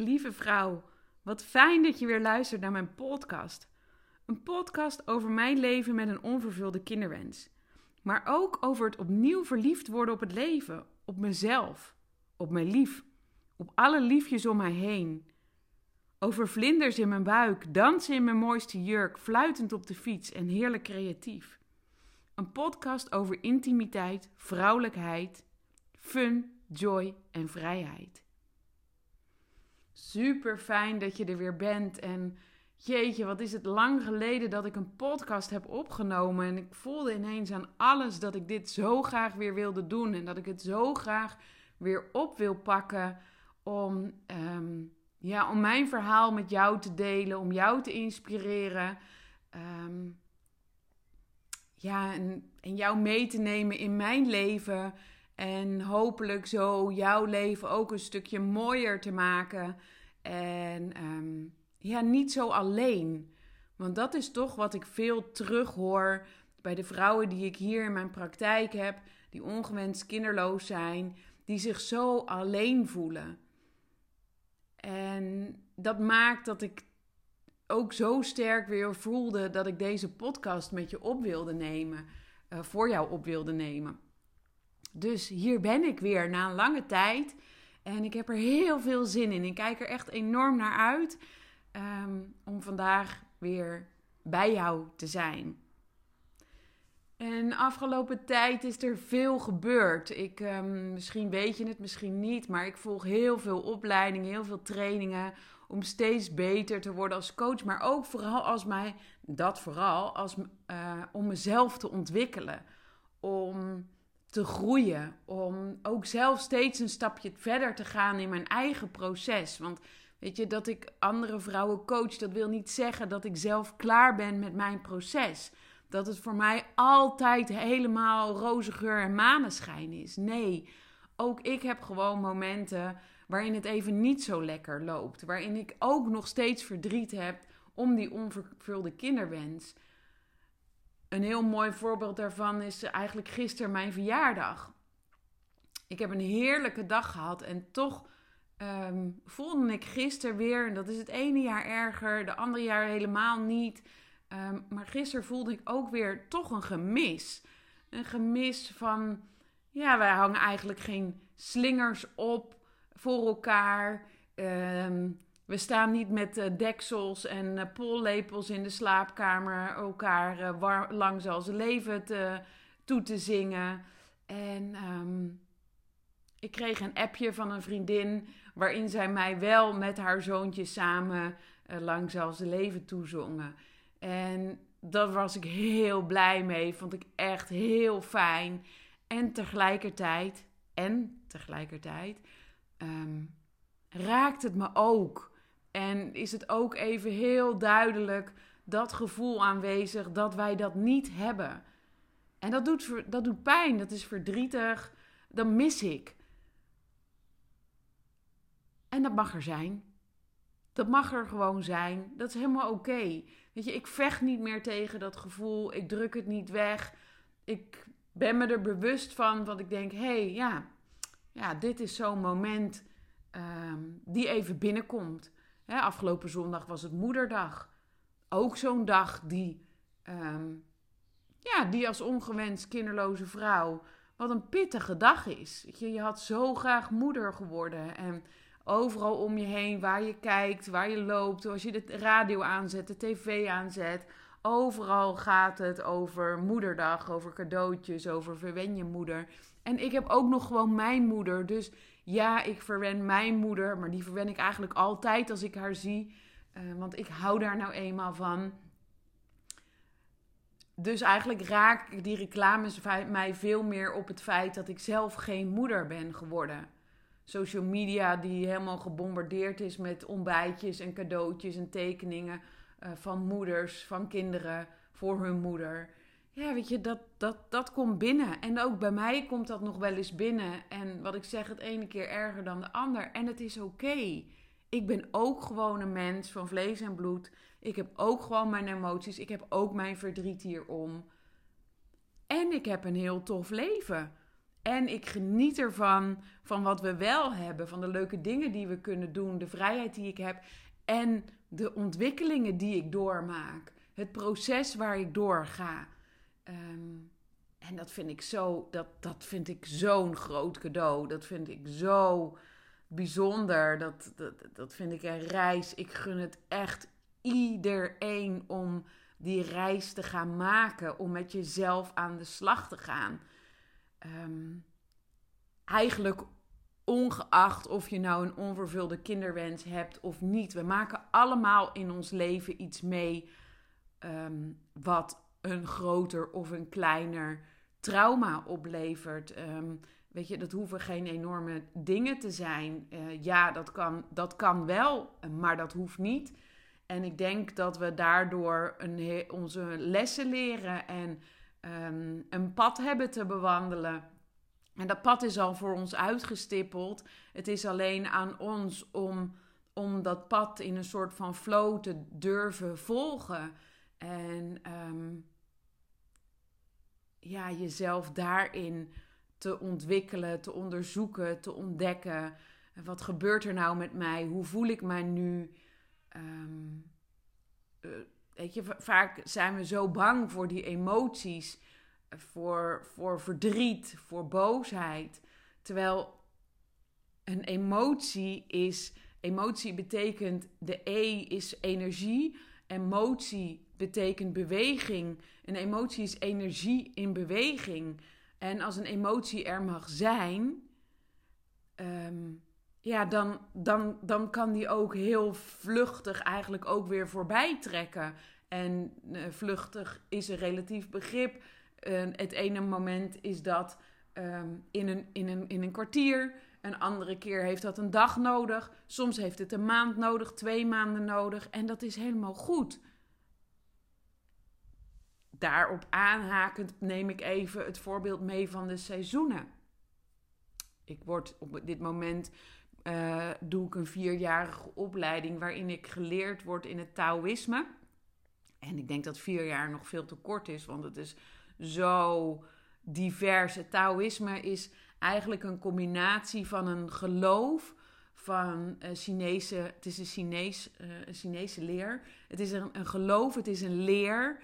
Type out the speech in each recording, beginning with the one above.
Lieve vrouw, wat fijn dat je weer luistert naar mijn podcast. Een podcast over mijn leven met een onvervulde kinderwens. Maar ook over het opnieuw verliefd worden op het leven, op mezelf, op mijn lief, op alle liefjes om mij heen. Over vlinders in mijn buik, dansen in mijn mooiste jurk, fluitend op de fiets en heerlijk creatief. Een podcast over intimiteit, vrouwelijkheid, fun, joy en vrijheid. Super fijn dat je er weer bent. En jeetje, wat is het lang geleden dat ik een podcast heb opgenomen. En ik voelde ineens aan alles dat ik dit zo graag weer wilde doen. En dat ik het zo graag weer op wil pakken. Om, ehm, ja, om mijn verhaal met jou te delen. Om jou te inspireren. Ehm, ja, en, en jou mee te nemen in mijn leven. En hopelijk zo jouw leven ook een stukje mooier te maken. En ehm, ja, niet zo alleen. Want dat is toch wat ik veel terughoor bij de vrouwen die ik hier in mijn praktijk heb, die ongewenst kinderloos zijn, die zich zo alleen voelen. En dat maakt dat ik ook zo sterk weer voelde dat ik deze podcast met je op wilde nemen, uh, voor jou op wilde nemen. Dus hier ben ik weer na een lange tijd. En ik heb er heel veel zin in. Ik kijk er echt enorm naar uit um, om vandaag weer bij jou te zijn. En afgelopen tijd is er veel gebeurd. Ik, um, misschien weet je het, misschien niet, maar ik volg heel veel opleidingen, heel veel trainingen om steeds beter te worden als coach, maar ook vooral als mij, dat vooral, als, uh, om mezelf te ontwikkelen. Om te groeien. Om ook zelf steeds een stapje verder te gaan in mijn eigen proces. Want weet je, dat ik andere vrouwen coach, dat wil niet zeggen dat ik zelf klaar ben met mijn proces. Dat het voor mij altijd helemaal roze geur en maneschijn is. Nee, ook ik heb gewoon momenten waarin het even niet zo lekker loopt. Waarin ik ook nog steeds verdriet heb om die onvervulde kinderwens. Een heel mooi voorbeeld daarvan is eigenlijk gisteren mijn verjaardag. Ik heb een heerlijke dag gehad en toch um, voelde ik gisteren weer, en dat is het ene jaar erger, de andere jaar helemaal niet. Um, maar gisteren voelde ik ook weer toch een gemis. Een gemis van, ja, wij hangen eigenlijk geen slingers op voor elkaar. Um, we staan niet met uh, deksels en uh, pollepels in de slaapkamer elkaar uh, war, lang leven toe te zingen. En um, ik kreeg een appje van een vriendin waarin zij mij wel met haar zoontje samen lang zoals leven toezongen. En daar was ik heel blij mee, vond ik echt heel fijn. En tegelijkertijd, en tegelijkertijd, um, raakt het me ook en is het ook even heel duidelijk dat gevoel aanwezig dat wij dat niet hebben. En dat doet, dat doet pijn, dat is verdrietig, dat mis ik. En dat mag er zijn. Dat mag er gewoon zijn. Dat is helemaal oké. Weet je, ik vecht niet meer tegen dat gevoel. Ik druk het niet weg. Ik ben me er bewust van, want ik denk, hé, hey, ja, ja, dit is zo'n moment um, die even binnenkomt afgelopen zondag was het moederdag. Ook zo'n dag die, um, ja, die als ongewenst kinderloze vrouw, wat een pittige dag is. Je, je had zo graag moeder geworden. En overal om je heen, waar je kijkt, waar je loopt, als je de radio aanzet, de tv aanzet. Overal gaat het over moederdag, over cadeautjes, over verwen je moeder. En ik heb ook nog gewoon mijn moeder. Dus ja, ik verwen mijn moeder, maar die verwen ik eigenlijk altijd als ik haar zie. Uh, want ik hou daar nou eenmaal van. Dus eigenlijk raak die reclames mij veel meer op het feit dat ik zelf geen moeder ben geworden. Social media die helemaal gebombardeerd is met ontbijtjes en cadeautjes en tekeningen uh, van moeders, van kinderen voor hun moeder ja, weet je, dat, dat, dat komt binnen. En ook bij mij komt dat nog wel eens binnen. En wat ik zeg, het ene keer erger dan de ander. En het is oké. Ik ben ook gewoon een mens van vlees en bloed. Ik heb ook gewoon mijn emoties. Ik heb ook mijn verdriet hierom. En ik heb een heel tof leven. En ik geniet ervan, van wat we wel hebben, van de leuke dingen die we kunnen doen, de vrijheid die ik heb en de ontwikkelingen die ik doormaak. Het proces waar ik door Ehm, en dat vind ik zo, dat, dat vind ik zo'n groot cadeau. Dat vind ik zo bijzonder. Dat, dat, dat vind ik een reis. Ik gun het echt iedereen om die reis te gaan maken. Om met jezelf aan de slag te gaan. Ehm, eigenlijk ongeacht of je nou een onvervulde kinderwens hebt of niet. We maken allemaal in ons leven iets mee ehm, wat een groter of een kleiner trauma oplevert. Ehm, weet je, dat hoeven geen enorme dingen te zijn. Uh, ja, dat kan, dat kan wel, maar dat hoeft niet. En ik denk dat we daardoor een, onze lessen leren en um, een pad hebben te bewandelen. En dat pad is al voor ons uitgestippeld. Het is alleen aan ons om, om dat pad in een soort van flow te durven volgen. En um, ja, jezelf daarin te ontwikkelen, te onderzoeken, te ontdekken. Wat gebeurt er nou met mij? Hoe voel ik mij nu? Um, weet je, vaak zijn we zo bang voor die emoties, voor, voor verdriet, voor boosheid. Terwijl een emotie is, emotie betekent, de E is energie, emotie betekent beweging. Een emotie is energie in beweging. En als een emotie er mag zijn, ehm, ja, dan, dan, dan kan die ook heel vluchtig eigenlijk ook weer voorbij trekken. En uh, vluchtig is een relatief begrip. Uh, het ene moment is dat um, in, een, in, een, in een kwartier. Een andere keer heeft dat een dag nodig. Soms heeft het een maand nodig, twee maanden nodig. En dat is helemaal goed daarop aanhakend neem ik even het voorbeeld mee van de seizoenen. Ik word op dit moment uh, doe ik een vierjarige opleiding waarin ik geleerd word in het Taoïsme. En ik denk dat vier jaar nog veel te kort is, want het is zo divers. Het Taoïsme is eigenlijk een combinatie van een geloof van Chinese. Het is een, Chinees, uh, een Chinese leer. Het is een, een geloof, het is een leer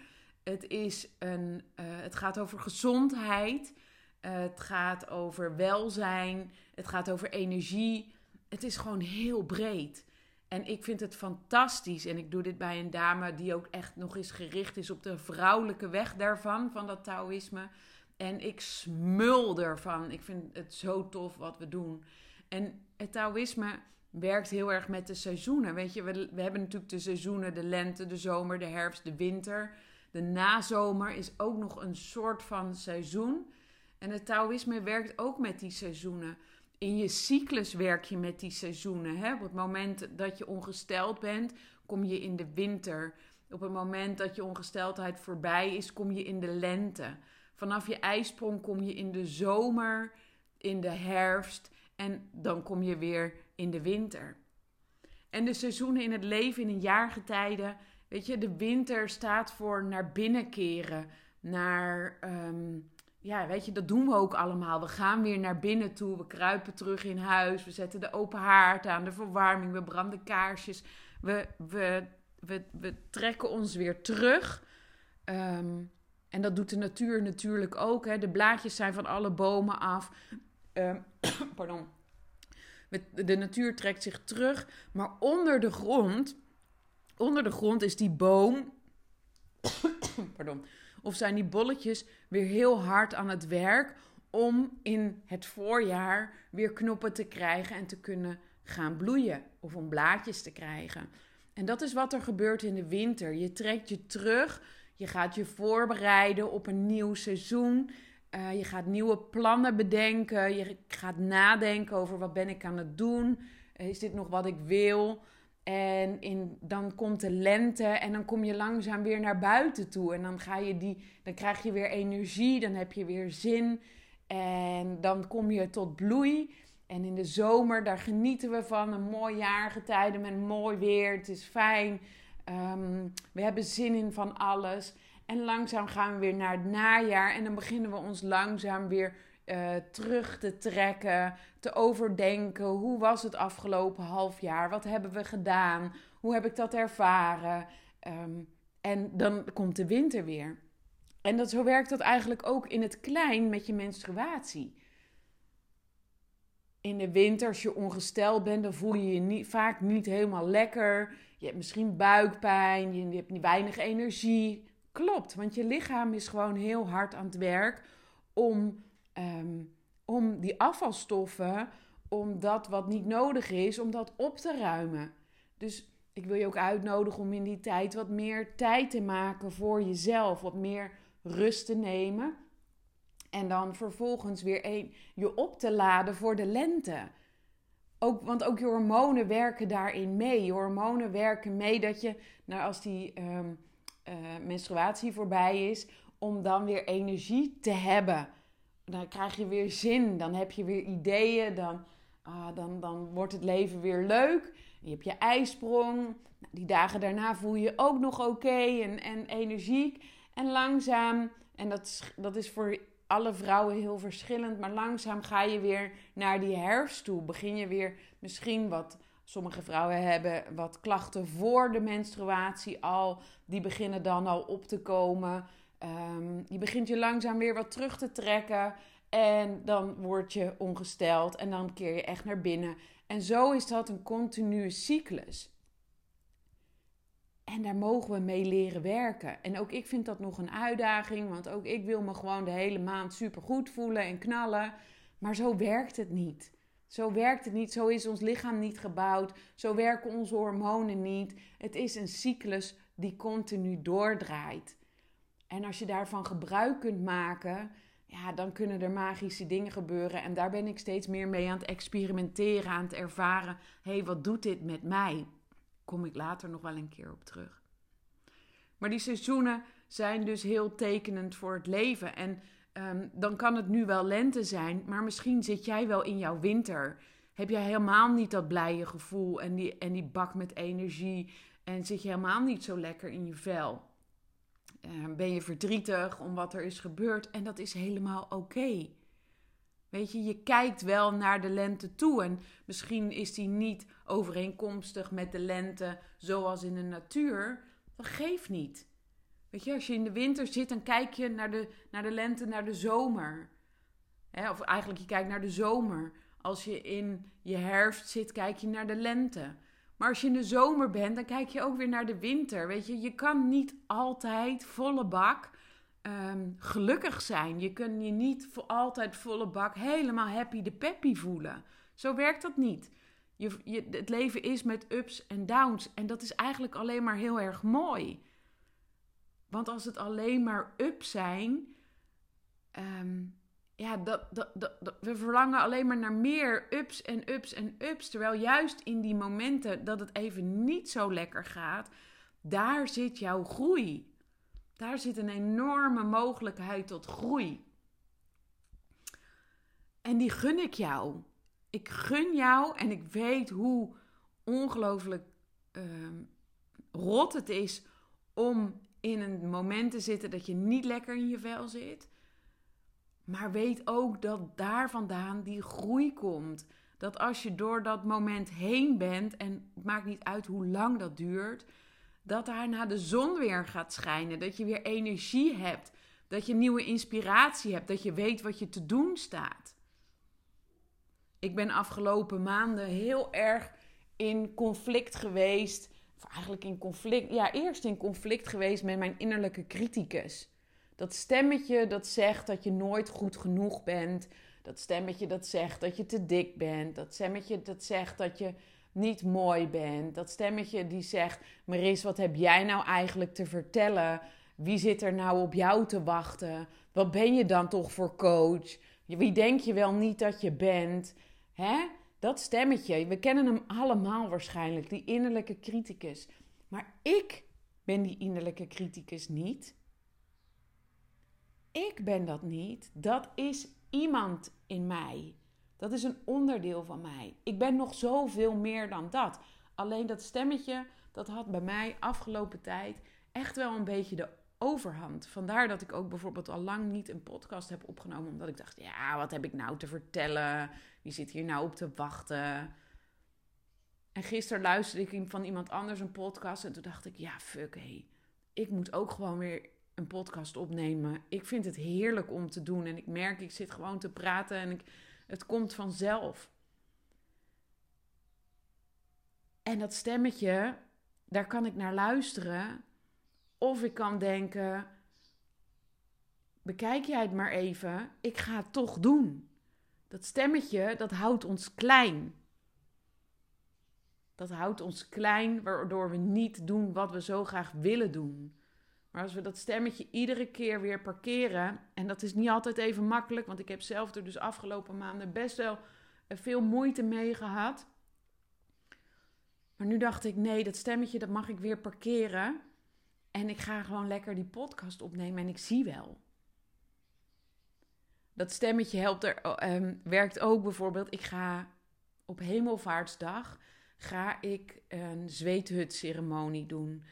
het, is een, uh, het gaat over gezondheid. Uh, het gaat over welzijn. Het gaat over energie. Het is gewoon heel breed. En ik vind het fantastisch. En ik doe dit bij een dame die ook echt nog eens gericht is op de vrouwelijke weg daarvan, van dat Taoïsme. En ik smul ervan. Ik vind het zo tof wat we doen. En het Taoïsme werkt heel erg met de seizoenen. Weet je, we, we hebben natuurlijk de seizoenen: de lente, de zomer, de herfst, de winter. De nazomer is ook nog een soort van seizoen. En het Taoïsme werkt ook met die seizoenen. In je cyclus werk je met die seizoenen. Hè? Op het moment dat je ongesteld bent, kom je in de winter. Op het moment dat je ongesteldheid voorbij is, kom je in de lente. Vanaf je ijsprong kom je in de zomer, in de herfst en dan kom je weer in de winter. En de seizoenen in het leven in een jaargetijde Weet je, de winter staat voor naar binnen keren. Naar, ehm, ja, weet je, dat doen we ook allemaal. We gaan weer naar binnen toe. We kruipen terug in huis. We zetten de open haard aan, de verwarming. We branden kaarsjes. We, we, we, we trekken ons weer terug. Ehm, en dat doet de natuur natuurlijk ook. Hè. De blaadjes zijn van alle bomen af. Um, pardon. De natuur trekt zich terug. Maar onder de grond onder de grond is die boom. pardon. Of zijn die bolletjes weer heel hard aan het werk om in het voorjaar weer knoppen te krijgen en te kunnen gaan bloeien of om blaadjes te krijgen. En dat is wat er gebeurt in de winter. Je trekt je terug, je gaat je voorbereiden op een nieuw seizoen. Uh, je gaat nieuwe plannen bedenken. Je gaat nadenken over wat ben ik aan het doen. Is dit nog wat ik wil? En in, dan komt de lente en dan kom je langzaam weer naar buiten toe. En dan, ga je die, dan krijg je weer energie, dan heb je weer zin. En dan kom je tot bloei. En in de zomer, daar genieten we van. Een mooi jaargetijde met mooi weer. Het is fijn. Um, we hebben zin in van alles. En langzaam gaan we weer naar het najaar. En dan beginnen we ons langzaam weer uh, terug te trekken, te overdenken. Hoe was het afgelopen half jaar? Wat hebben we gedaan? Hoe heb ik dat ervaren? Ehm, en dan komt de winter weer. En dat, zo werkt dat eigenlijk ook in het klein met je menstruatie. In de winter, als je ongesteld bent, dan voel je je niet, vaak niet helemaal lekker. Je hebt misschien buikpijn, je hebt weinig energie. Klopt, want je lichaam is gewoon heel hard aan het werk om, ehm, om die afvalstoffen, om dat wat niet nodig is, om dat op te ruimen. Dus ik wil je ook uitnodigen om in die tijd wat meer tijd te maken voor jezelf, wat meer rust te nemen. En dan vervolgens weer een, je op te laden voor de lente. Ook, want ook je hormonen werken daarin mee. Je hormonen werken mee dat je, nou als die ehm, uh, menstruatie voorbij is, om dan weer energie te hebben. Dan krijg je weer zin, dan heb je weer ideeën, dan, uh, dan, dan wordt het leven weer leuk. Je hebt je ijsprong. Nou, die dagen daarna voel je je ook nog oké en, en energiek. En langzaam, en dat dat is voor alle vrouwen heel verschillend, maar langzaam ga je weer naar die herfst toe. Begin je weer misschien wat Sommige vrouwen hebben wat klachten voor de menstruatie al. Die beginnen dan al op te komen. Um, je begint je langzaam weer wat terug te trekken. En dan word je ongesteld. En dan keer je echt naar binnen. En zo is dat een continue cyclus. En daar mogen we mee leren werken. En ook ik vind dat nog een uitdaging. Want ook ik wil me gewoon de hele maand super goed voelen en knallen. Maar zo werkt het niet. Zo werkt het niet, zo is ons lichaam niet gebouwd, zo werken onze hormonen niet. Het is een cyclus die continu doordraait. En als je daarvan gebruik kunt maken, ja, dan kunnen er magische dingen gebeuren. En daar ben ik steeds meer mee aan het experimenteren, aan het ervaren. Hé, hey, wat doet dit met mij? Kom ik later nog wel een keer op terug. Maar die seizoenen zijn dus heel tekenend voor het leven. En Ehm, dan kan het nu wel lente zijn, maar misschien zit jij wel in jouw winter. Heb jij helemaal niet dat blije gevoel en die, en die bak met energie en zit je helemaal niet zo lekker in je vel. Ehm, ben je verdrietig om wat er is gebeurd en dat is helemaal oké. Weet je, je kijkt wel naar de lente toe en misschien is die niet overeenkomstig met de lente zoals in de natuur. Dat geeft niet. Weet je, als je in de winter zit, dan kijk je naar de, naar de lente, naar de zomer. of eigenlijk, je kijkt naar de zomer. Als je in je herfst zit, kijk je naar de lente. Maar als je in de zomer bent, dan kijk je ook weer naar de winter. Weet je, je kan niet altijd volle bak ehm, gelukkig zijn. Je kunt je niet voor altijd volle bak helemaal happy de peppy voelen. Zo werkt dat niet. Je, je, het leven is met ups en downs. En dat is eigenlijk alleen maar heel erg mooi. Want als het alleen maar up zijn, ehm, ja, dat, we verlangen alleen maar naar meer ups en ups en ups. Terwijl juist in die momenten dat het even niet zo lekker gaat, daar zit jouw groei. Daar zit een enorme mogelijkheid tot groei. En die gun ik jou. Ik gun jou en ik weet hoe ongelooflijk uh, rot het is om in een moment te zitten dat je niet lekker in je vel zit. Maar weet ook dat daar vandaan die groei komt. Dat als je door dat moment heen bent, en het maakt niet uit hoe lang dat duurt, dat daarna de zon weer gaat schijnen. Dat je weer energie hebt. Dat je nieuwe inspiratie hebt. Dat je weet wat je te doen staat. Ik ben afgelopen maanden heel erg in conflict geweest eigenlijk in conflict, ja, eerst in conflict geweest met mijn innerlijke criticus. Dat stemmetje dat zegt dat je nooit goed genoeg bent. Dat stemmetje dat zegt dat je te dik bent. Dat stemmetje dat zegt dat je niet mooi bent. Dat stemmetje die zegt: Maris, wat heb jij nou eigenlijk te vertellen? Wie zit er nou op jou te wachten? Wat ben je dan toch voor coach? Wie denk je wel niet dat je bent? Hè? Dat stemmetje, we kennen hem allemaal waarschijnlijk, die innerlijke criticus. Maar ik ben die innerlijke criticus niet. Ik ben dat niet. Dat is iemand in mij. Dat is een onderdeel van mij. Ik ben nog zoveel meer dan dat. Alleen dat stemmetje, dat had bij mij afgelopen tijd echt wel een beetje de overhand. Vandaar dat ik ook bijvoorbeeld al lang niet een podcast heb opgenomen. Omdat ik dacht, ja, wat heb ik nou te vertellen? Wie zit hier nou op te wachten? En gisteren luisterde ik van iemand anders een podcast. En toen dacht ik, ja, fuck, hé. Hey. Ik moet ook gewoon weer een podcast opnemen. Ik vind het heerlijk om te doen. En ik merk, ik zit gewoon te praten en ik, het komt vanzelf. En dat stemmetje, daar kan ik naar luisteren. Of ik kan denken: bekijk jij het maar even, ik ga het toch doen. Dat stemmetje, dat houdt ons klein. Dat houdt ons klein, waardoor we niet doen wat we zo graag willen doen. Maar als we dat stemmetje iedere keer weer parkeren, en dat is niet altijd even makkelijk, want ik heb zelf er dus afgelopen maanden best wel eh, veel moeite mee gehad. Maar nu dacht ik, nee, dat stemmetje dat mag ik weer parkeren. En ik ga gewoon lekker die podcast opnemen en ik zie wel. Dat stemmetje helpt er, um, werkt ook bijvoorbeeld. Ik ga op Hemelvaartsdag ga ik een zweethut-ceremonie doen.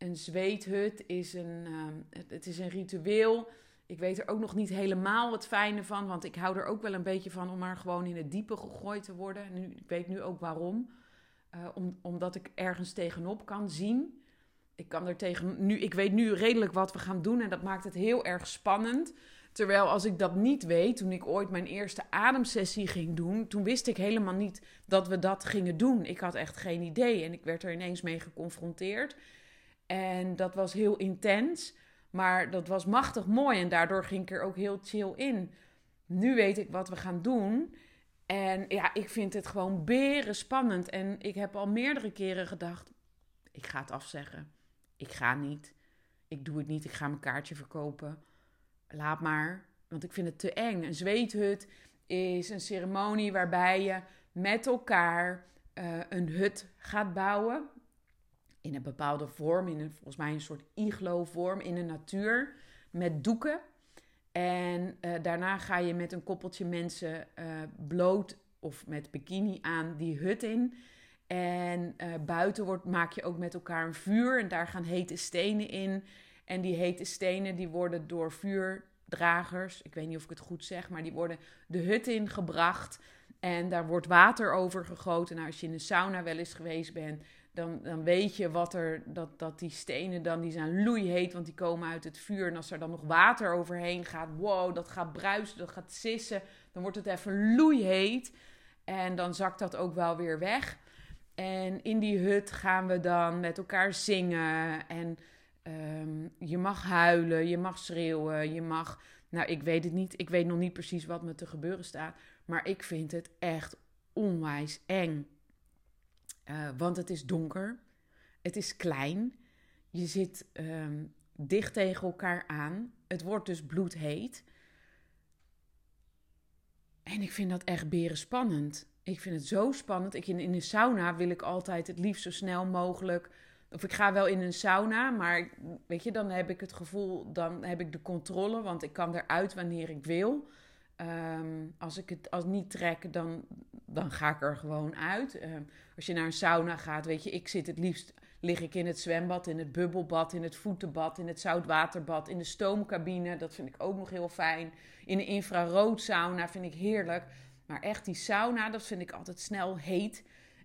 Een zweethut is een, um, het, is een ritueel. Ik weet er ook nog niet helemaal het fijne van, want ik hou er ook wel een beetje van om maar gewoon in het diepe gegooid te worden. Nu, ik weet nu ook waarom. Om, omdat ik ergens tegenop kan zien ik kan er tegen nu, ik weet nu redelijk wat we gaan doen en dat maakt het heel erg spannend. Terwijl als ik dat niet weet, toen ik ooit mijn eerste ademsessie ging doen, toen wist ik helemaal niet dat we dat gingen doen. Ik had echt geen idee en ik werd er ineens mee geconfronteerd. En dat was heel intens, maar dat was machtig mooi en daardoor ging ik er ook heel chill in. Nu weet ik wat we gaan doen. En ja, ik vind het gewoon beren spannend. En ik heb al meerdere keren gedacht: ik ga het afzeggen ik ga niet. Ik doe het niet. Ik ga mijn kaartje verkopen. Laat maar. Want ik vind het te eng. Een zweethut is een ceremonie waarbij je met elkaar uh, een hut gaat bouwen. In een bepaalde vorm, in een, volgens mij een soort iglo-vorm in de natuur. Met doeken. En uh, daarna ga je met een koppeltje mensen uh, bloot of met bikini aan die hut in. En uh, buiten wordt, maak je ook met elkaar een vuur. En daar gaan hete stenen in. En die hete stenen die worden door vuurdragers, ik weet niet of ik het goed zeg, maar die worden de hut in gebracht. En daar wordt water over gegoten. Nou, als je in een sauna wel eens geweest bent, dan, dan weet je wat er, dat, dat die stenen dan, die zijn loeiheet, want die komen uit het vuur. En als er dan nog water overheen gaat, wow, dat gaat bruisen, dat gaat sissen. Dan wordt het even loeiheet. En dan zakt dat ook wel weer weg. En in die hut gaan we dan met elkaar zingen. En um, je mag huilen, je mag schreeuwen, je mag. Nou, ik weet het niet. Ik weet nog niet precies wat me te gebeuren staat. Maar ik vind het echt onwijs eng. Uh, want het is donker. Het is klein. Je zit um, dicht tegen elkaar aan. Het wordt dus bloedheet. En ik vind dat echt beren spannend. Ik vind het zo spannend. Ik in, in een sauna wil ik altijd het liefst zo snel mogelijk. Of ik ga wel in een sauna, maar weet je, dan heb ik het gevoel, dan heb ik de controle, want ik kan eruit wanneer ik wil. Um, als ik het als niet trek, dan, dan ga ik er gewoon uit. Um, als je naar een sauna gaat, weet je, ik zit het liefst, lig ik in het zwembad, in het bubbelbad, in het voetenbad, in het zoutwaterbad, in de stoomcabine. Dat vind ik ook nog heel fijn. In de infraroodsauna vind ik heerlijk. Maar echt die sauna, dat vind ik altijd snel heet.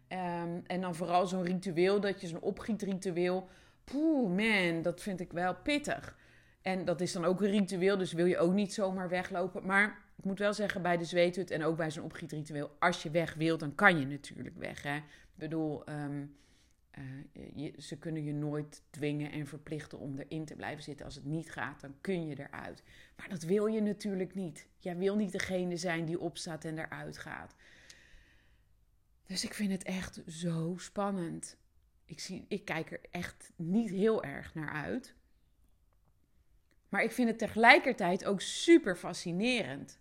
Um, en dan vooral zo'n ritueel, dat je zo'n opgietritueel. Poeh, man, dat vind ik wel pittig. En dat is dan ook een ritueel, dus wil je ook niet zomaar weglopen. Maar ik moet wel zeggen, bij de zweethut en ook bij zo'n opgietritueel... als je weg wilt, dan kan je natuurlijk weg, hè. Ik bedoel, uh, je, ze kunnen je nooit dwingen en verplichten om erin te blijven zitten. Als het niet gaat, dan kun je eruit. Maar dat wil je natuurlijk niet. Jij wil niet degene zijn die opstaat en eruit gaat. Dus ik vind het echt zo spannend. Ik, zie, ik kijk er echt niet heel erg naar uit. Maar ik vind het tegelijkertijd ook super fascinerend.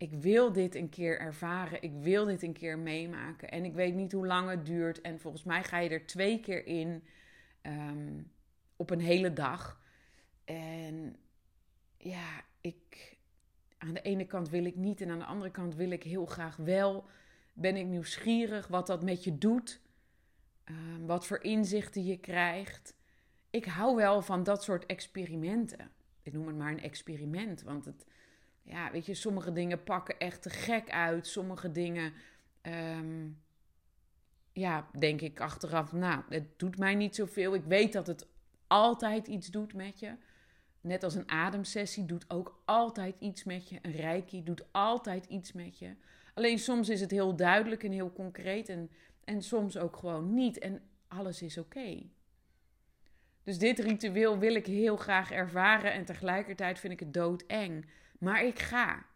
Ik wil dit een keer ervaren. Ik wil dit een keer meemaken. En ik weet niet hoe lang het duurt. En volgens mij ga je er twee keer in um, op een hele dag. En ja, ik. Aan de ene kant wil ik niet en aan de andere kant wil ik heel graag wel. Ben ik nieuwsgierig wat dat met je doet. Um, wat voor inzichten je krijgt. ik hou wel van dat soort experimenten. Ik noem het maar een experiment, want het, ja, weet je, sommige dingen pakken echt te gek uit. Sommige dingen, ehm, ja, denk ik achteraf, nou, het doet mij niet zoveel. Ik weet dat het altijd iets doet met je. Net als een ademsessie doet ook altijd iets met je. Een reiki doet altijd iets met je. Alleen soms is het heel duidelijk en heel concreet en, en soms ook gewoon niet. En alles is oké. Dus dit ritueel wil ik heel graag ervaren en tegelijkertijd vind ik het doodeng. Maar ik ga.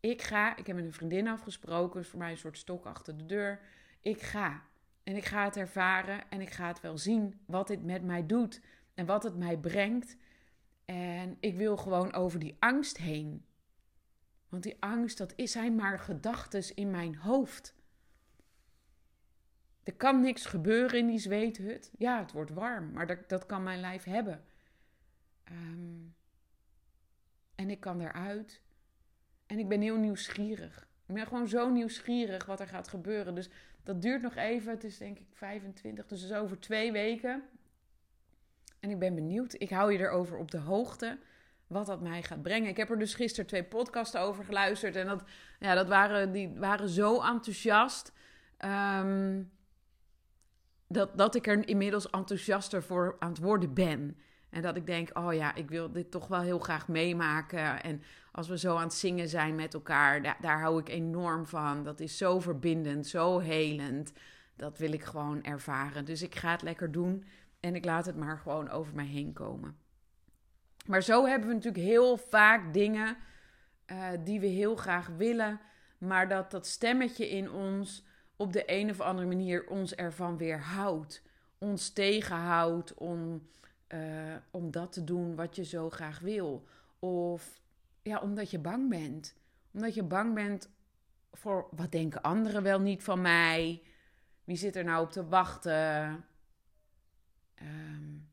Ik ga. Ik heb met een vriendin afgesproken, is voor mij een soort stok achter de deur. Ik ga. En ik ga het ervaren en ik ga het wel zien wat dit met mij doet en wat het mij brengt. En ik wil gewoon over die angst heen. Want die angst, dat zijn maar gedachten in mijn hoofd. Er kan niks gebeuren in die zweethut. Ja, het wordt warm, maar dat, dat kan mijn lijf hebben. Ehm, en ik kan eruit. En ik ben heel nieuwsgierig. Ik ben gewoon zo nieuwsgierig wat er gaat gebeuren. Dus dat duurt nog even. Het is denk ik 25, dus het is over twee weken. En ik ben benieuwd. Ik hou je erover op de hoogte wat dat mij gaat brengen. Ik heb er dus gisteren twee podcasten over geluisterd. En dat, ja, dat waren, die waren zo enthousiast. Ehm, dat, dat ik er inmiddels enthousiaster voor aan het worden ben. En dat ik denk, oh ja, ik wil dit toch wel heel graag meemaken. En als we zo aan het zingen zijn met elkaar, daar, daar hou ik enorm van. Dat is zo verbindend, zo helend. Dat wil ik gewoon ervaren. Dus ik ga het lekker doen. En ik laat het maar gewoon over mij heen komen. Maar zo hebben we natuurlijk heel vaak dingen uh, die we heel graag willen. Maar dat dat stemmetje in ons op de een of andere manier ons ervan weerhoudt. Ons tegenhoudt om, uh, om dat te doen wat je zo graag wil. Of ja, omdat je bang bent. Omdat je bang bent voor wat denken anderen wel niet van mij? Wie zit er nou op te wachten? Um,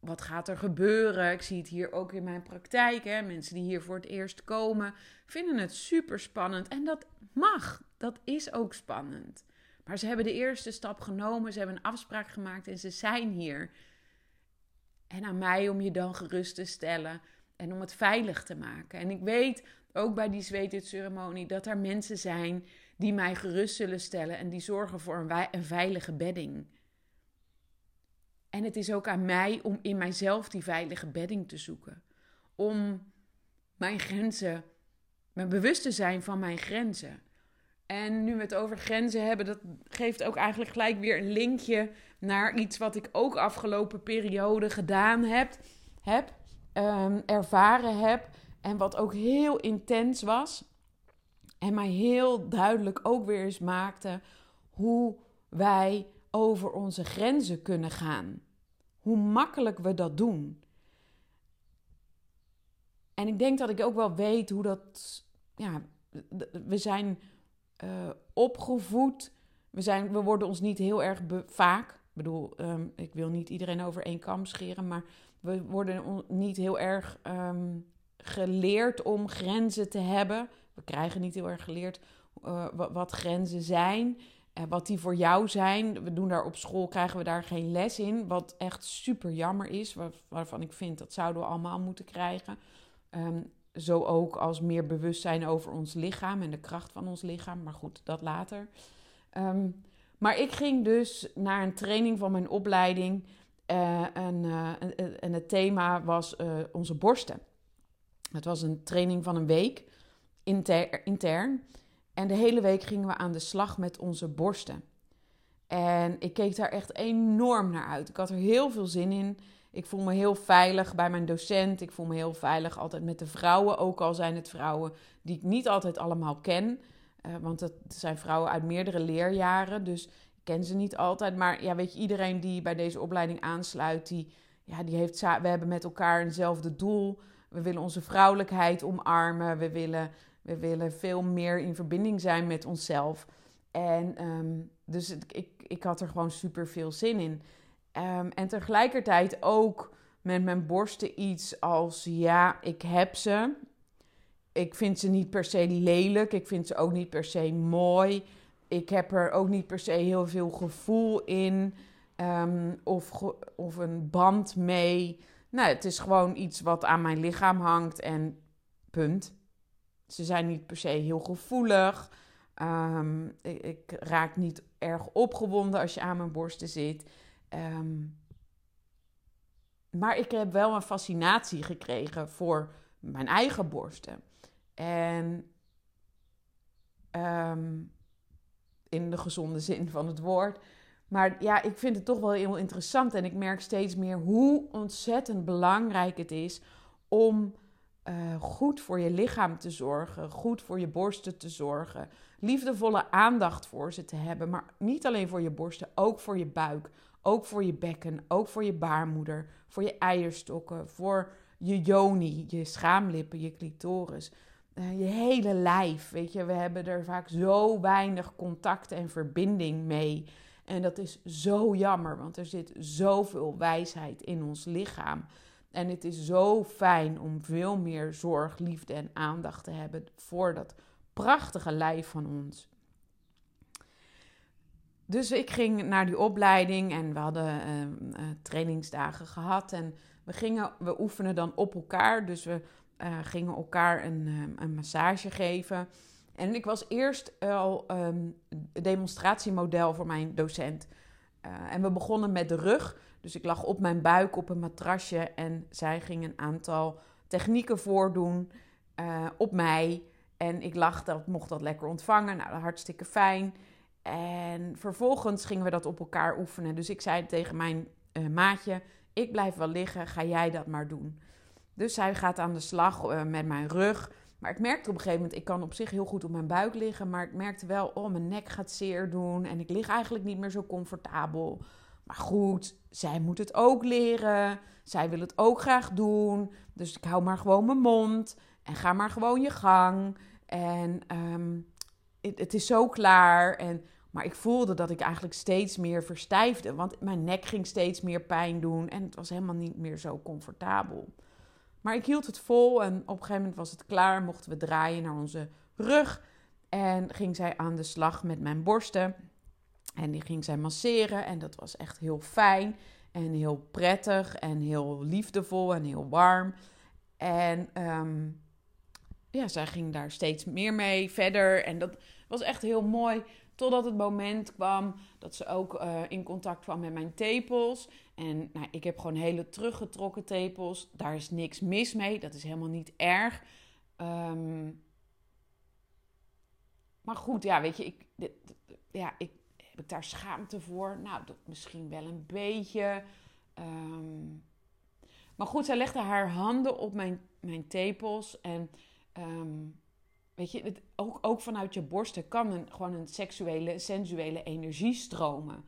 wat gaat er gebeuren? Ik zie het hier ook in mijn praktijk. Hè? Mensen die hier voor het eerst komen, vinden het super spannend. En dat mag. Dat is ook spannend. Maar ze hebben de eerste stap genomen. Ze hebben een afspraak gemaakt en ze zijn hier. En aan mij om je dan gerust te stellen en om het veilig te maken. En ik weet ook bij die ceremonie dat er mensen zijn die mij gerust zullen stellen en die zorgen voor een, een veilige bedding. En het is ook aan mij om in mijzelf die veilige bedding te zoeken. Om mijn grenzen, mijn bewust te zijn van mijn grenzen. En nu we het over grenzen hebben, dat geeft ook eigenlijk gelijk weer een linkje naar iets wat ik ook afgelopen periode gedaan heb, heb um, ervaren heb en wat ook heel intens was. En mij heel duidelijk ook weer eens maakte hoe wij over onze grenzen kunnen gaan. Hoe makkelijk we dat doen. En ik denk dat ik ook wel weet hoe dat. Ja, we zijn uh, opgevoed. We, zijn, we worden ons niet heel erg vaak. Ik bedoel, um, ik wil niet iedereen over één kam scheren. Maar we worden niet heel erg um, geleerd om grenzen te hebben. We krijgen niet heel erg geleerd uh, wat grenzen zijn wat die voor jou zijn. We doen daar op school, krijgen we daar geen les in. Wat echt super jammer is. Waar, waarvan ik vind dat zouden we allemaal moeten krijgen. Um, zo ook als meer bewustzijn over ons lichaam en de kracht van ons lichaam. Maar goed, dat later. Um, maar ik ging dus naar een training van mijn opleiding. Uh, en, uh, en, het thema was onze borsten. Het was een training van een week, inter, intern. En de hele week gingen we aan de slag met onze borsten. En ik keek daar echt enorm naar uit. Ik had er heel veel zin in. Ik voel me heel veilig bij mijn docent. Ik voel me heel veilig altijd met de vrouwen. Ook al zijn het vrouwen die ik niet altijd allemaal ken. Uh, want het zijn vrouwen uit meerdere leerjaren. Dus ik ken ze niet altijd. Maar ja, weet je, iedereen die bij deze opleiding aansluit, die, ja, die heeft, we hebben met elkaar eenzelfde doel. We willen onze vrouwelijkheid omarmen. We willen we willen veel meer in verbinding zijn met onszelf. En um, dus ik, ik had er gewoon super veel zin in. Um, en tegelijkertijd ook met mijn borsten iets als: ja, ik heb ze. Ik vind ze niet per se lelijk. Ik vind ze ook niet per se mooi. Ik heb er ook niet per se heel veel gevoel in. ehm, of, of een band mee. Nou, het is gewoon iets wat aan mijn lichaam hangt en punt. Ze zijn niet per se heel gevoelig. Ehm, ik, ik, raak niet erg opgewonden als je aan mijn borsten zit. Ehm, maar ik heb wel een fascinatie gekregen voor mijn eigen borsten. En ehm, in de gezonde zin van het woord. Maar ja, ik vind het toch wel heel interessant. En ik merk steeds meer hoe ontzettend belangrijk het is om uh, goed voor je lichaam te zorgen, goed voor je borsten te zorgen, liefdevolle aandacht voor ze te hebben, maar niet alleen voor je borsten, ook voor je buik, ook voor je bekken, ook voor je baarmoeder, voor je eierstokken, voor je joni, je schaamlippen, je clitoris, je hele lijf. Weet je, we hebben er vaak zo weinig contact en verbinding mee. En dat is zo jammer, want er zit zoveel wijsheid in ons lichaam. En het is zo fijn om veel meer zorg, liefde en aandacht te hebben voor dat prachtige lijf van ons. Dus ik ging naar die opleiding en we hadden uh, trainingsdagen gehad. En we, gingen, we oefenen dan op elkaar. Dus we uh, gingen elkaar een, een, massage geven. En ik was eerst al um, demonstratiemodel voor mijn docent. en we begonnen met de rug. Dus ik lag op mijn buik op een matrasje en zij ging een aantal technieken voordoen uh, op mij. En ik lag dat, mocht dat lekker ontvangen. Nou, hartstikke fijn. En vervolgens gingen we dat op elkaar oefenen. Dus ik zei tegen mijn maatje: Ik blijf wel liggen, ga jij dat maar doen. Dus zij gaat aan de slag uh, met mijn rug. Maar ik merkte op een gegeven moment, ik kan op zich heel goed op mijn buik liggen. Maar ik merkte wel, oh, mijn nek gaat zeer doen. En ik lig eigenlijk niet meer zo comfortabel. Maar goed, zij moet het ook leren. Zij wil het ook graag doen. Dus ik hou maar gewoon mijn mond. En ga maar gewoon je gang. En um, het, het, is zo klaar. En, maar ik voelde dat ik eigenlijk steeds meer verstijfde. Want mijn nek ging steeds meer pijn doen. En het was helemaal niet meer zo comfortabel. Maar ik hield het vol. En op een gegeven moment was het klaar. Mochten we draaien naar onze rug. En ging zij aan de slag met mijn borsten. En die ging zij masseren en dat was echt heel fijn en heel prettig en heel liefdevol en heel warm. En ehm, ja, zij ging daar steeds meer mee verder en dat was echt heel mooi. Totdat het moment kwam dat ze ook uh, in contact kwam met mijn tepels. En nou, ik heb gewoon hele teruggetrokken tepels. Daar is niks mis mee. Dat is helemaal niet erg. Um, maar goed, ja, weet je, ik, ja, ik, heb ik daar schaamte voor? Nou, dat misschien wel een beetje. Ehm, maar goed, zij legde haar handen op mijn, mijn tepels. En ehm, weet je, het, ook, ook vanuit je borsten kan een, gewoon een seksuele, sensuele energie stromen.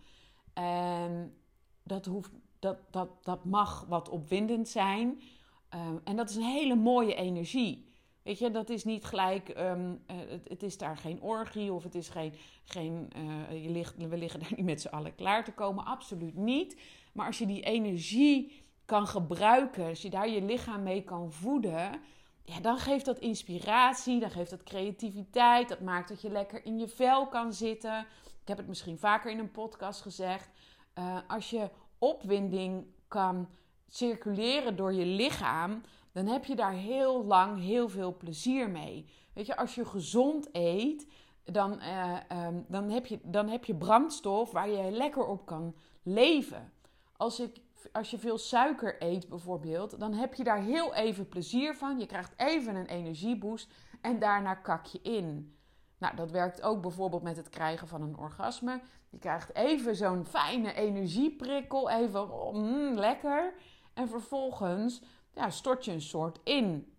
En dat, hoeft, dat, dat, dat mag wat opwindend zijn. Ehm, en dat is een hele mooie energie. Weet je, dat is niet gelijk, ehm, eh, het, is daar geen orgie of het is geen, geen uh, je ligt, we liggen daar niet met z'n allen klaar te komen. Absoluut niet. Maar als je die energie kan gebruiken, als je daar je lichaam mee kan voeden, ja, dan geeft dat inspiratie, dan geeft dat creativiteit. Dat maakt dat je lekker in je vel kan zitten. Ik heb het misschien vaker in een podcast gezegd. Uh, als je opwinding kan circuleren door je lichaam, dan heb je daar heel lang heel veel plezier mee. Weet je, als je gezond eet, dan, uh, um, dan, heb, je, dan heb je brandstof waar je lekker op kan leven. Als, ik, als je veel suiker eet bijvoorbeeld, dan heb je daar heel even plezier van. Je krijgt even een energieboost en daarna kak je in. Nou, dat werkt ook bijvoorbeeld met het krijgen van een orgasme. Je krijgt even zo'n fijne energieprikkel, even mm, lekker. En vervolgens ja, stort je een soort in.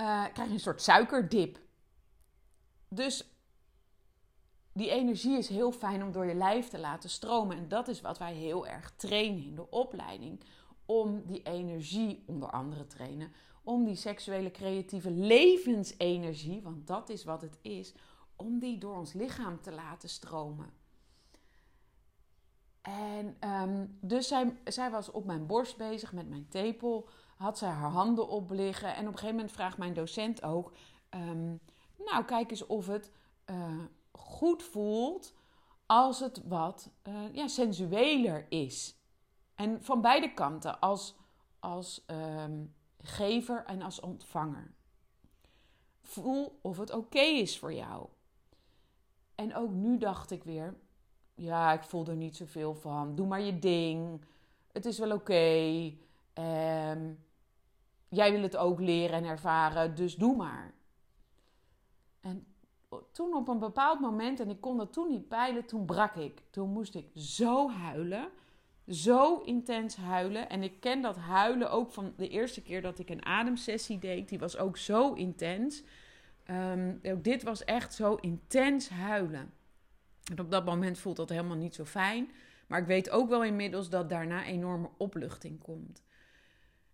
Uh, krijg je een soort suikerdip. Dus die energie is heel fijn om door je lijf te laten stromen. En dat is wat wij heel erg trainen in de opleiding. Om die energie onder andere trainen. Om die seksuele creatieve levensenergie, want dat is wat het is, om die door ons lichaam te laten stromen. En um, dus zij, zij was op mijn borst bezig met mijn tepel. Had zij haar handen op liggen. En op een gegeven moment vraagt mijn docent ook... Um, nou, kijk eens of het uh, goed voelt als het wat uh, ja, sensueler is. En van beide kanten, als, als ehm, gever en als ontvanger. Voel of het oké is voor jou. En ook nu dacht ik weer, ja, ik voel er niet zoveel van. Doe maar je ding. Het is wel oké. Ehm, jij wil het ook leren en ervaren, dus doe maar. En toen op een bepaald moment, en ik kon dat toen niet peilen, toen brak ik. Toen moest ik zo huilen. Zo intens huilen. En ik ken dat huilen ook van de eerste keer dat ik een ademsessie deed. Die was ook zo intens. Um, ook dit was echt zo intens huilen. En op dat moment voelt dat helemaal niet zo fijn. Maar ik weet ook wel inmiddels dat daarna enorme opluchting komt.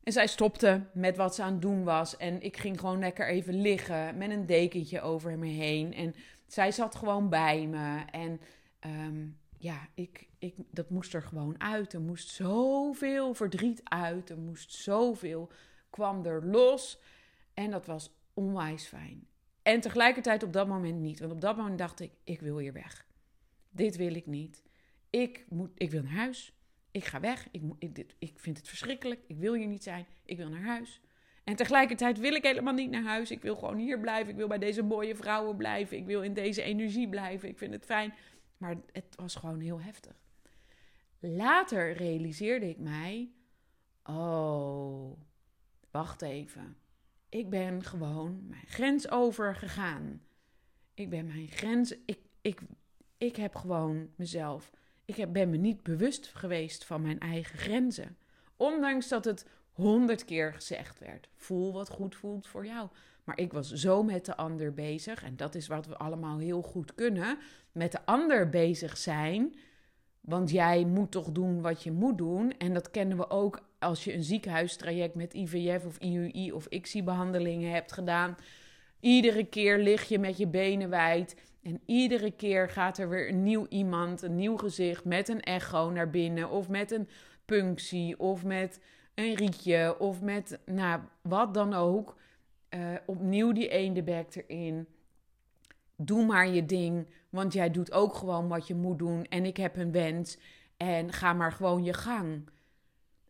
En zij stopte met wat ze aan het doen was. En ik ging gewoon lekker even liggen met een dekentje over me heen. En zij zat gewoon bij me. En ehm, ja, ik, ik, dat moest er gewoon uit. Er moest zoveel verdriet uit. Er moest zoveel kwam er los. En dat was onwijs fijn. En tegelijkertijd op dat moment niet. Want op dat moment dacht ik, ik wil hier weg. Dit wil ik niet. Ik, moet, ik wil naar huis. Ik ga weg. Ik, ik, dit, ik vind het verschrikkelijk. Ik wil hier niet zijn. Ik wil naar huis. En tegelijkertijd wil ik helemaal niet naar huis. Ik wil gewoon hier blijven. Ik wil bij deze mooie vrouwen blijven. Ik wil in deze energie blijven. Ik vind het fijn. Maar het was gewoon heel heftig. Later realiseerde ik mij: oh, wacht even. Ik ben gewoon mijn grens overgegaan. Ik ben mijn grens. Ik, ik, ik heb gewoon mezelf. Ik ben me niet bewust geweest van mijn eigen grenzen. Ondanks dat het honderd keer gezegd werd. Voel wat goed voelt voor jou. Maar ik was zo met de ander bezig. En dat is wat we allemaal heel goed kunnen. Met de ander bezig zijn. Want jij moet toch doen wat je moet doen. En dat kennen we ook als je een ziekenhuistraject met IVF of IUI of ICSI-behandelingen hebt gedaan. Iedere keer lig je met je benen wijd. En iedere keer gaat er weer een nieuw iemand, een nieuw gezicht met een echo naar binnen. Of met een punctie. Of met een rietje. Of met, nou, wat dan ook. Uh, opnieuw die eendebek erin. Doe maar je ding. Want jij doet ook gewoon wat je moet doen. En ik heb een wens. En ga maar gewoon je gang.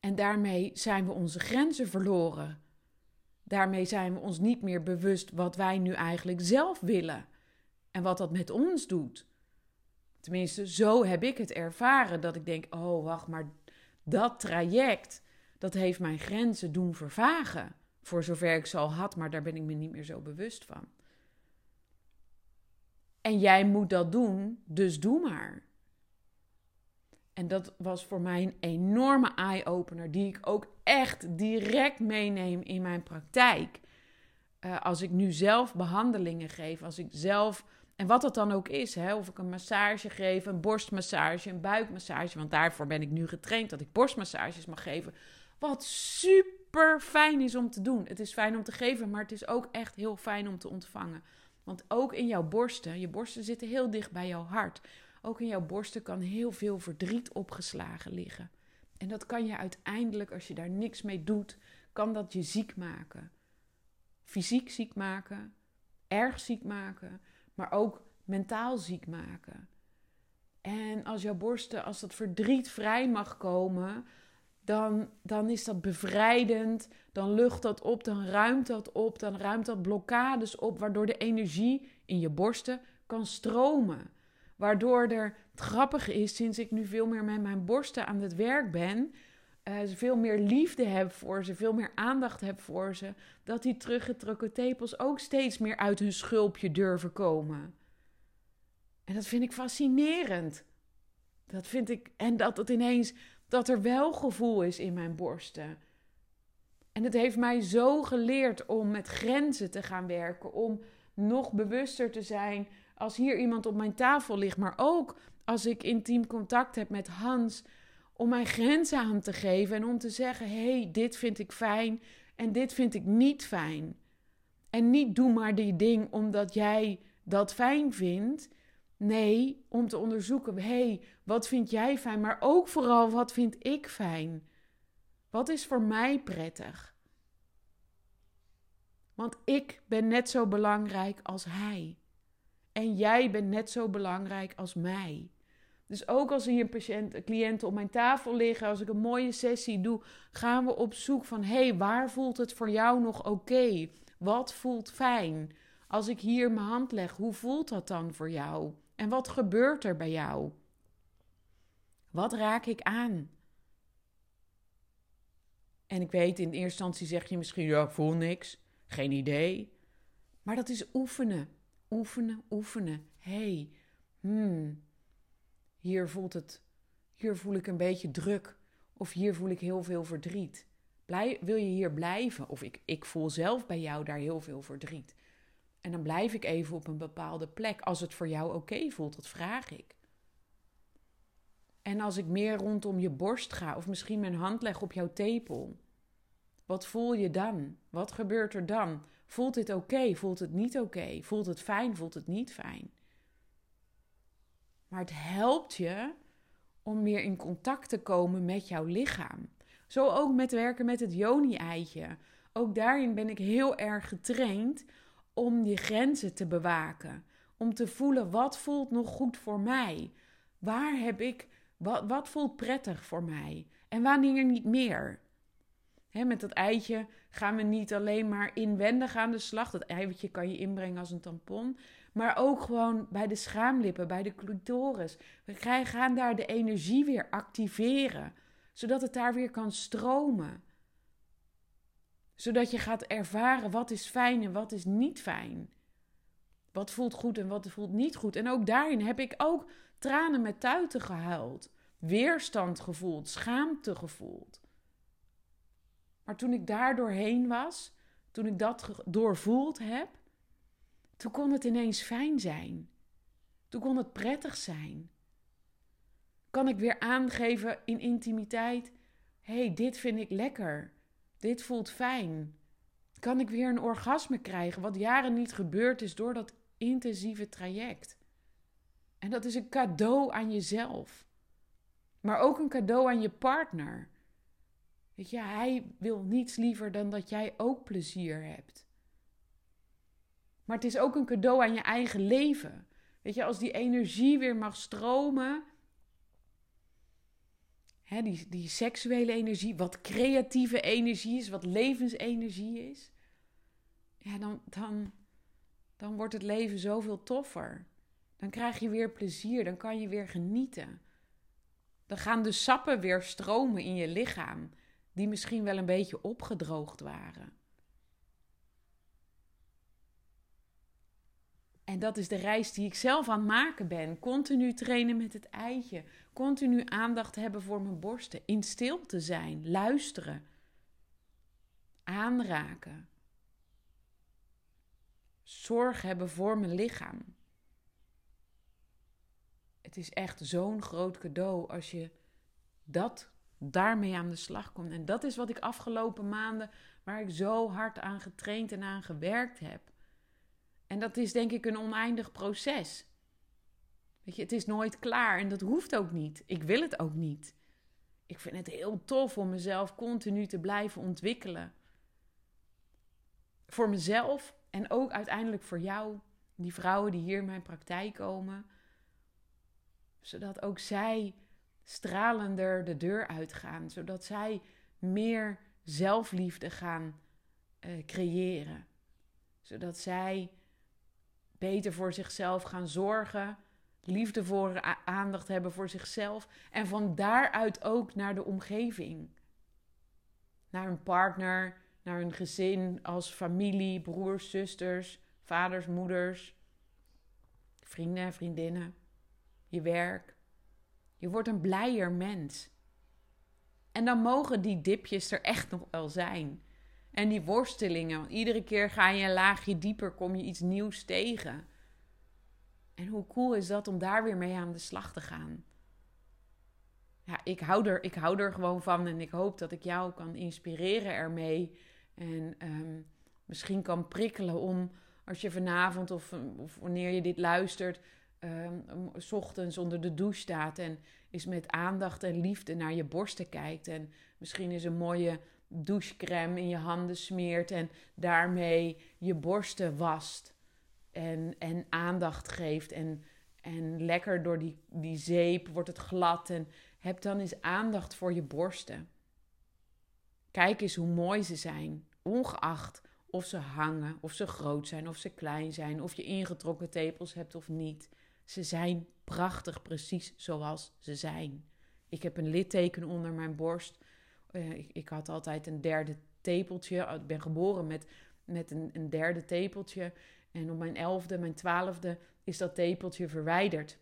En daarmee zijn we onze grenzen verloren. Daarmee zijn we ons niet meer bewust wat wij nu eigenlijk zelf willen. En wat dat met ons doet. Tenminste, zo heb ik het ervaren. Dat ik denk: oh, wacht, maar dat traject. Dat heeft mijn grenzen doen vervagen. Voor zover ik ze al had, maar daar ben ik me niet meer zo bewust van. En jij moet dat doen, dus doe maar. En dat was voor mij een enorme eye-opener, die ik ook echt direct meeneem in mijn praktijk. Uh, als ik nu zelf behandelingen geef, als ik zelf, en wat dat dan ook is, hè, of ik een massage geef, een borstmassage, een buikmassage, want daarvoor ben ik nu getraind dat ik borstmassages mag geven. Wat super fijn is om te doen. Het is fijn om te geven, maar het is ook echt heel fijn om te ontvangen. Want ook in jouw borsten, je borsten zitten heel dicht bij jouw hart. Ook in jouw borsten kan heel veel verdriet opgeslagen liggen. En dat kan je uiteindelijk, als je daar niks mee doet, kan dat je ziek maken. Fysiek ziek maken, erg ziek maken, maar ook mentaal ziek maken. En als jouw borsten, als dat verdriet vrij mag komen, dan, dan is dat bevrijdend. Dan lucht dat op, dan ruimt dat op, dan ruimt dat blokkades op, waardoor de energie in je borsten kan stromen. Waardoor er, het grappige is, sinds ik nu veel meer met mijn borsten aan het werk ben, uh, veel meer liefde heb voor ze, veel meer aandacht heb voor ze, dat die teruggetrokken tepels ook steeds meer uit hun schulpje durven komen. En dat vind ik fascinerend. Dat vind ik, en dat het ineens, dat er wel gevoel is in mijn borsten. En het heeft mij zo geleerd om met grenzen te gaan werken, om nog bewuster te zijn als hier iemand op mijn tafel ligt, maar ook als ik intiem contact heb met Hans, om mijn grenzen aan te geven en om te zeggen: hé, hey, dit vind ik fijn en dit vind ik niet fijn. En niet doe maar die ding omdat jij dat fijn vindt. Nee, om te onderzoeken: hé, hey, wat vind jij fijn? Maar ook vooral, wat vind ik fijn? Wat is voor mij prettig? Want ik ben net zo belangrijk als hij. En jij bent net zo belangrijk als mij. Dus ook als hier patiënt, cliënten op mijn tafel liggen, als ik een mooie sessie doe, gaan we op zoek van: hé, hey, waar voelt het voor jou nog oké? Wat voelt fijn? Als ik hier mijn hand leg, hoe voelt dat dan voor jou? En wat gebeurt er bij jou? Wat raak ik aan? En ik weet, in eerste instantie zeg je misschien, ja, ik voel niks. Geen idee. Maar dat is oefenen. Oefenen, oefenen. hey, hmm, hier voelt het, hier voel ik een beetje druk. Of hier voel ik heel veel verdriet. Wil je hier blijven? Of ik, ik voel zelf bij jou daar heel veel verdriet. En dan blijf ik even op een bepaalde plek. Als het voor jou oké voelt, dat vraag ik. En als ik meer rondom je borst ga, of misschien mijn hand leg op jouw tepel, wat voel je dan? Wat gebeurt er dan? Voelt dit oké? Voelt het niet oké? Voelt het fijn? Voelt het niet fijn? Maar het helpt je om meer in contact te komen met jouw lichaam. Zo ook met werken met het Joni-eitje. Ook daarin ben ik heel erg getraind om die grenzen te bewaken. Om te voelen wat voelt nog goed voor mij. Waar heb ik, wat, wat voelt prettig voor mij? En wanneer niet meer? met dat eitje gaan we niet alleen maar inwendig aan de slag. Dat eiwitje kan je inbrengen als een tampon. Maar ook gewoon bij de schaamlippen, bij de clitoris. We gaan daar de energie weer activeren. Zodat het daar weer kan stromen. Zodat je gaat ervaren wat is fijn en wat is niet fijn. Wat voelt goed en wat voelt niet goed. En ook daarin heb ik ook tranen met tuiten gehuild. Weerstand gevoeld, schaamte gevoeld. Maar toen ik daar doorheen was, toen ik dat doorvoeld heb, toen kon het ineens fijn zijn. Toen kon het prettig zijn. Kan ik weer aangeven in intimiteit: hey, dit vind ik lekker. Dit voelt fijn. Kan ik weer een orgasme krijgen, wat jaren niet gebeurd is door dat intensieve traject. En dat is een cadeau aan jezelf. Maar ook een cadeau aan je partner. Weet je, hij wil niets liever dan dat jij ook plezier hebt. Maar het is ook een cadeau aan je eigen leven. Weet je, als die energie weer mag stromen. Hè, die, die seksuele energie, wat creatieve energie is, wat levensenergie is. Ja, dan, dan, dan wordt het leven zoveel toffer. Dan krijg je weer plezier, dan kan je weer genieten. Dan gaan de sappen weer stromen in je lichaam, die misschien wel een beetje opgedroogd waren. En dat is de reis die ik zelf aan het maken ben. Continu trainen met het eitje. Continu aandacht hebben voor mijn borsten. In stilte zijn. Luisteren. Aanraken. Zorg hebben voor mijn lichaam. Het is echt zo'n groot cadeau als je dat daarmee aan de slag komt. En dat is wat ik afgelopen maanden, waar ik zo hard aan getraind en aan gewerkt heb. En dat is denk ik een oneindig proces. Weet je, het is nooit klaar en dat hoeft ook niet. Ik wil het ook niet. Ik vind het heel tof om mezelf continu te blijven ontwikkelen. Voor mezelf en ook uiteindelijk voor jou, die vrouwen die hier in mijn praktijk komen. Zodat ook zij stralender de deur uitgaan. Zodat zij meer zelfliefde gaan uh, creëren. Zodat zij beter voor zichzelf gaan zorgen, liefdevolle aandacht hebben voor zichzelf en van daaruit ook naar de omgeving. Naar hun partner, naar hun gezin als familie, broers, zusters, vaders, moeders, vrienden, vriendinnen, je werk. Je wordt een blijer mens. En dan mogen die dipjes er echt nog wel zijn. En die worstelingen, iedere keer ga je een laagje dieper, kom je iets nieuws tegen. En hoe cool is dat om daar weer mee aan de slag te gaan? Ja, ik hou er, ik hou er gewoon van en ik hoop dat ik jou kan inspireren ermee. En um, misschien kan prikkelen om, als je vanavond of wanneer je dit luistert, um, s ochtends onder de douche staat en is met aandacht en liefde naar je borsten kijkt. En misschien is een mooie douchecrème in je handen smeert en daarmee je borsten wast. En, en aandacht geeft en, En lekker door die, die zeep wordt het glad. En heb dan eens aandacht voor je borsten. Kijk eens hoe mooi ze zijn, ongeacht of ze hangen, of ze groot zijn, of ze klein zijn, of je ingetrokken tepels hebt of niet. Ze zijn prachtig, precies zoals ze zijn. Ik heb een litteken onder mijn borst. Uh, ik, ik, had altijd een derde tepeltje. Ik ben geboren met, met een, een derde tepeltje. En op mijn elfde, mijn twaalfde is dat tepeltje verwijderd.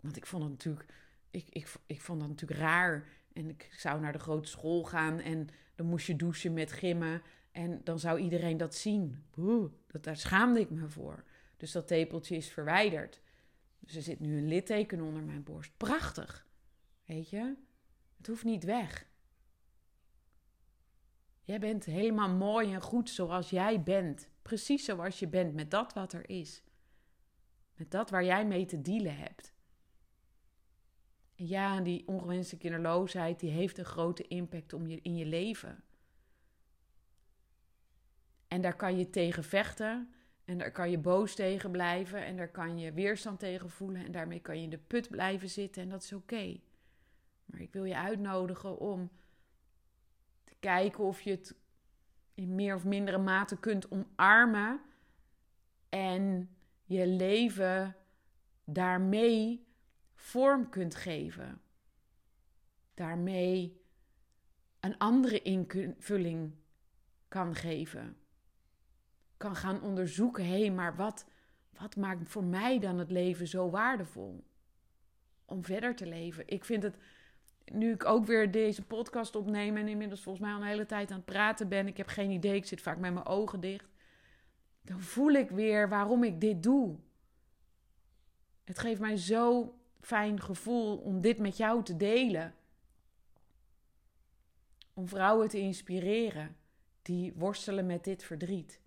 Want ik vond natuurlijk, ik, ik, ik vond dat natuurlijk raar. En ik zou naar de grote school gaan en dan moest je douchen met gimmen. En dan zou iedereen dat zien. Boe, dat, daar schaamde ik me voor. Dus dat tepeltje is verwijderd. Dus er zit nu een litteken onder mijn borst. Prachtig. Weet je? Het hoeft niet weg. Jij bent helemaal mooi en goed zoals jij bent. Precies zoals je bent, met dat wat er is. Met dat waar jij mee te dealen hebt. En ja, die ongewenste kinderloosheid, die heeft een grote impact om je, in je leven. En daar kan je tegen vechten. En daar kan je boos tegen blijven. En daar kan je weerstand tegen voelen. En daarmee kan je in de put blijven zitten. En dat is oké. Maar ik wil je uitnodigen om te kijken of je het in meer of mindere mate kunt omarmen. En je leven daarmee vorm kunt geven. Daarmee een andere invulling kan geven. Kan gaan onderzoeken, hé, hey, maar wat, wat maakt voor mij dan het leven zo waardevol? Om verder te leven. Ik vind het, nu ik ook weer deze podcast opneem en inmiddels volgens mij al een hele tijd aan het praten ben, ik heb geen idee, ik zit vaak met mijn ogen dicht. Dan voel ik weer waarom ik dit doe. Het geeft mij zo fijn gevoel om dit met jou te delen. Om vrouwen te inspireren die worstelen met dit verdriet.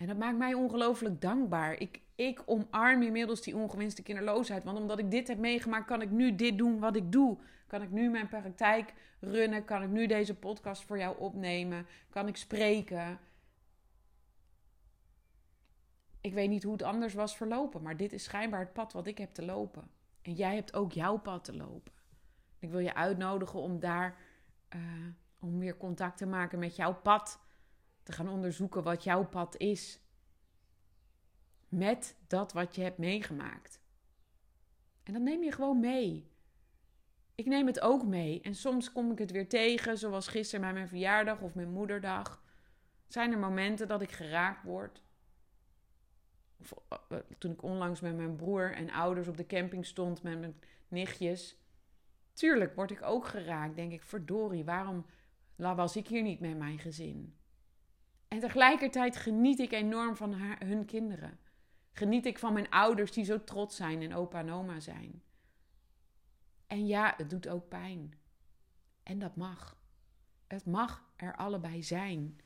En dat maakt mij ongelooflijk dankbaar. Ik, ik omarm inmiddels die ongewenste kinderloosheid. Want omdat ik dit heb meegemaakt, kan ik nu dit doen wat ik doe. Kan ik nu mijn praktijk runnen? Kan ik nu deze podcast voor jou opnemen? Kan ik spreken? Ik weet niet hoe het anders was verlopen, maar dit is schijnbaar het pad wat ik heb te lopen. En jij hebt ook jouw pad te lopen. Ik wil je uitnodigen om daar, uh, om weer contact te maken met jouw pad. Te gaan onderzoeken wat jouw pad is. Met dat wat je hebt meegemaakt. En dat neem je gewoon mee. Ik neem het ook mee. En soms kom ik het weer tegen, zoals gisteren bij mijn verjaardag of mijn moederdag. Zijn er momenten dat ik geraakt word? Eh, eh, toen ik onlangs met mijn broer en ouders op de camping stond met mijn nichtjes. Tuurlijk word ik ook geraakt. Denk ik, verdorie, waarom was ik hier niet met mijn gezin? En tegelijkertijd geniet ik enorm van haar, hun kinderen. Geniet ik van mijn ouders die zo trots zijn en opa en oma zijn. En ja, het doet ook pijn. En dat mag. Het mag er allebei zijn.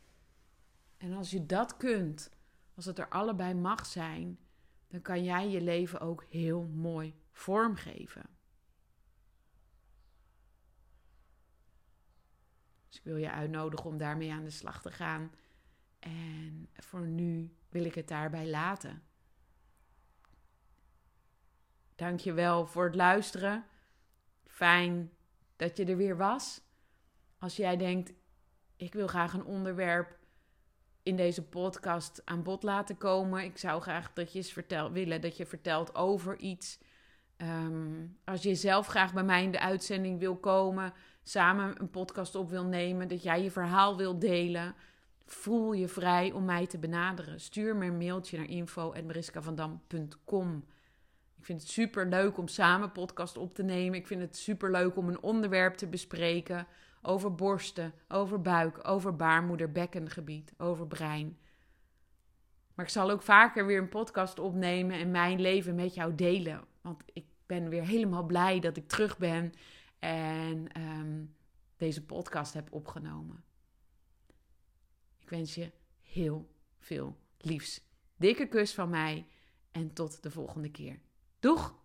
En als je dat kunt, als het er allebei mag zijn, dan kan jij je leven ook heel mooi vormgeven. Dus ik wil je uitnodigen om daarmee aan de slag te gaan. En voor nu wil ik het daarbij laten. Dank je wel voor het luisteren. Fijn dat je er weer was. Als jij denkt, ik wil graag een onderwerp in deze podcast aan bod laten komen. Ik zou graag dat je eens willen dat je vertelt over iets. Ehm, als je zelf graag bij mij in de uitzending wil komen, samen een podcast op wil nemen, dat jij je verhaal wil delen, voel je vrij om mij te benaderen. Stuur me een mailtje naar info.mariskavandam.com. Ik vind het super leuk om samen podcast op te nemen. Ik vind het super leuk om een onderwerp te bespreken over borsten, over buik, over baarmoeder, bekkengebied, over brein. Maar ik zal ook vaker weer een podcast opnemen en mijn leven met jou delen. Want ik ben weer helemaal blij dat ik terug ben en ehm, deze podcast heb opgenomen. Ik wens je heel veel liefs. Dikke kus van mij en tot de volgende keer. Doeg!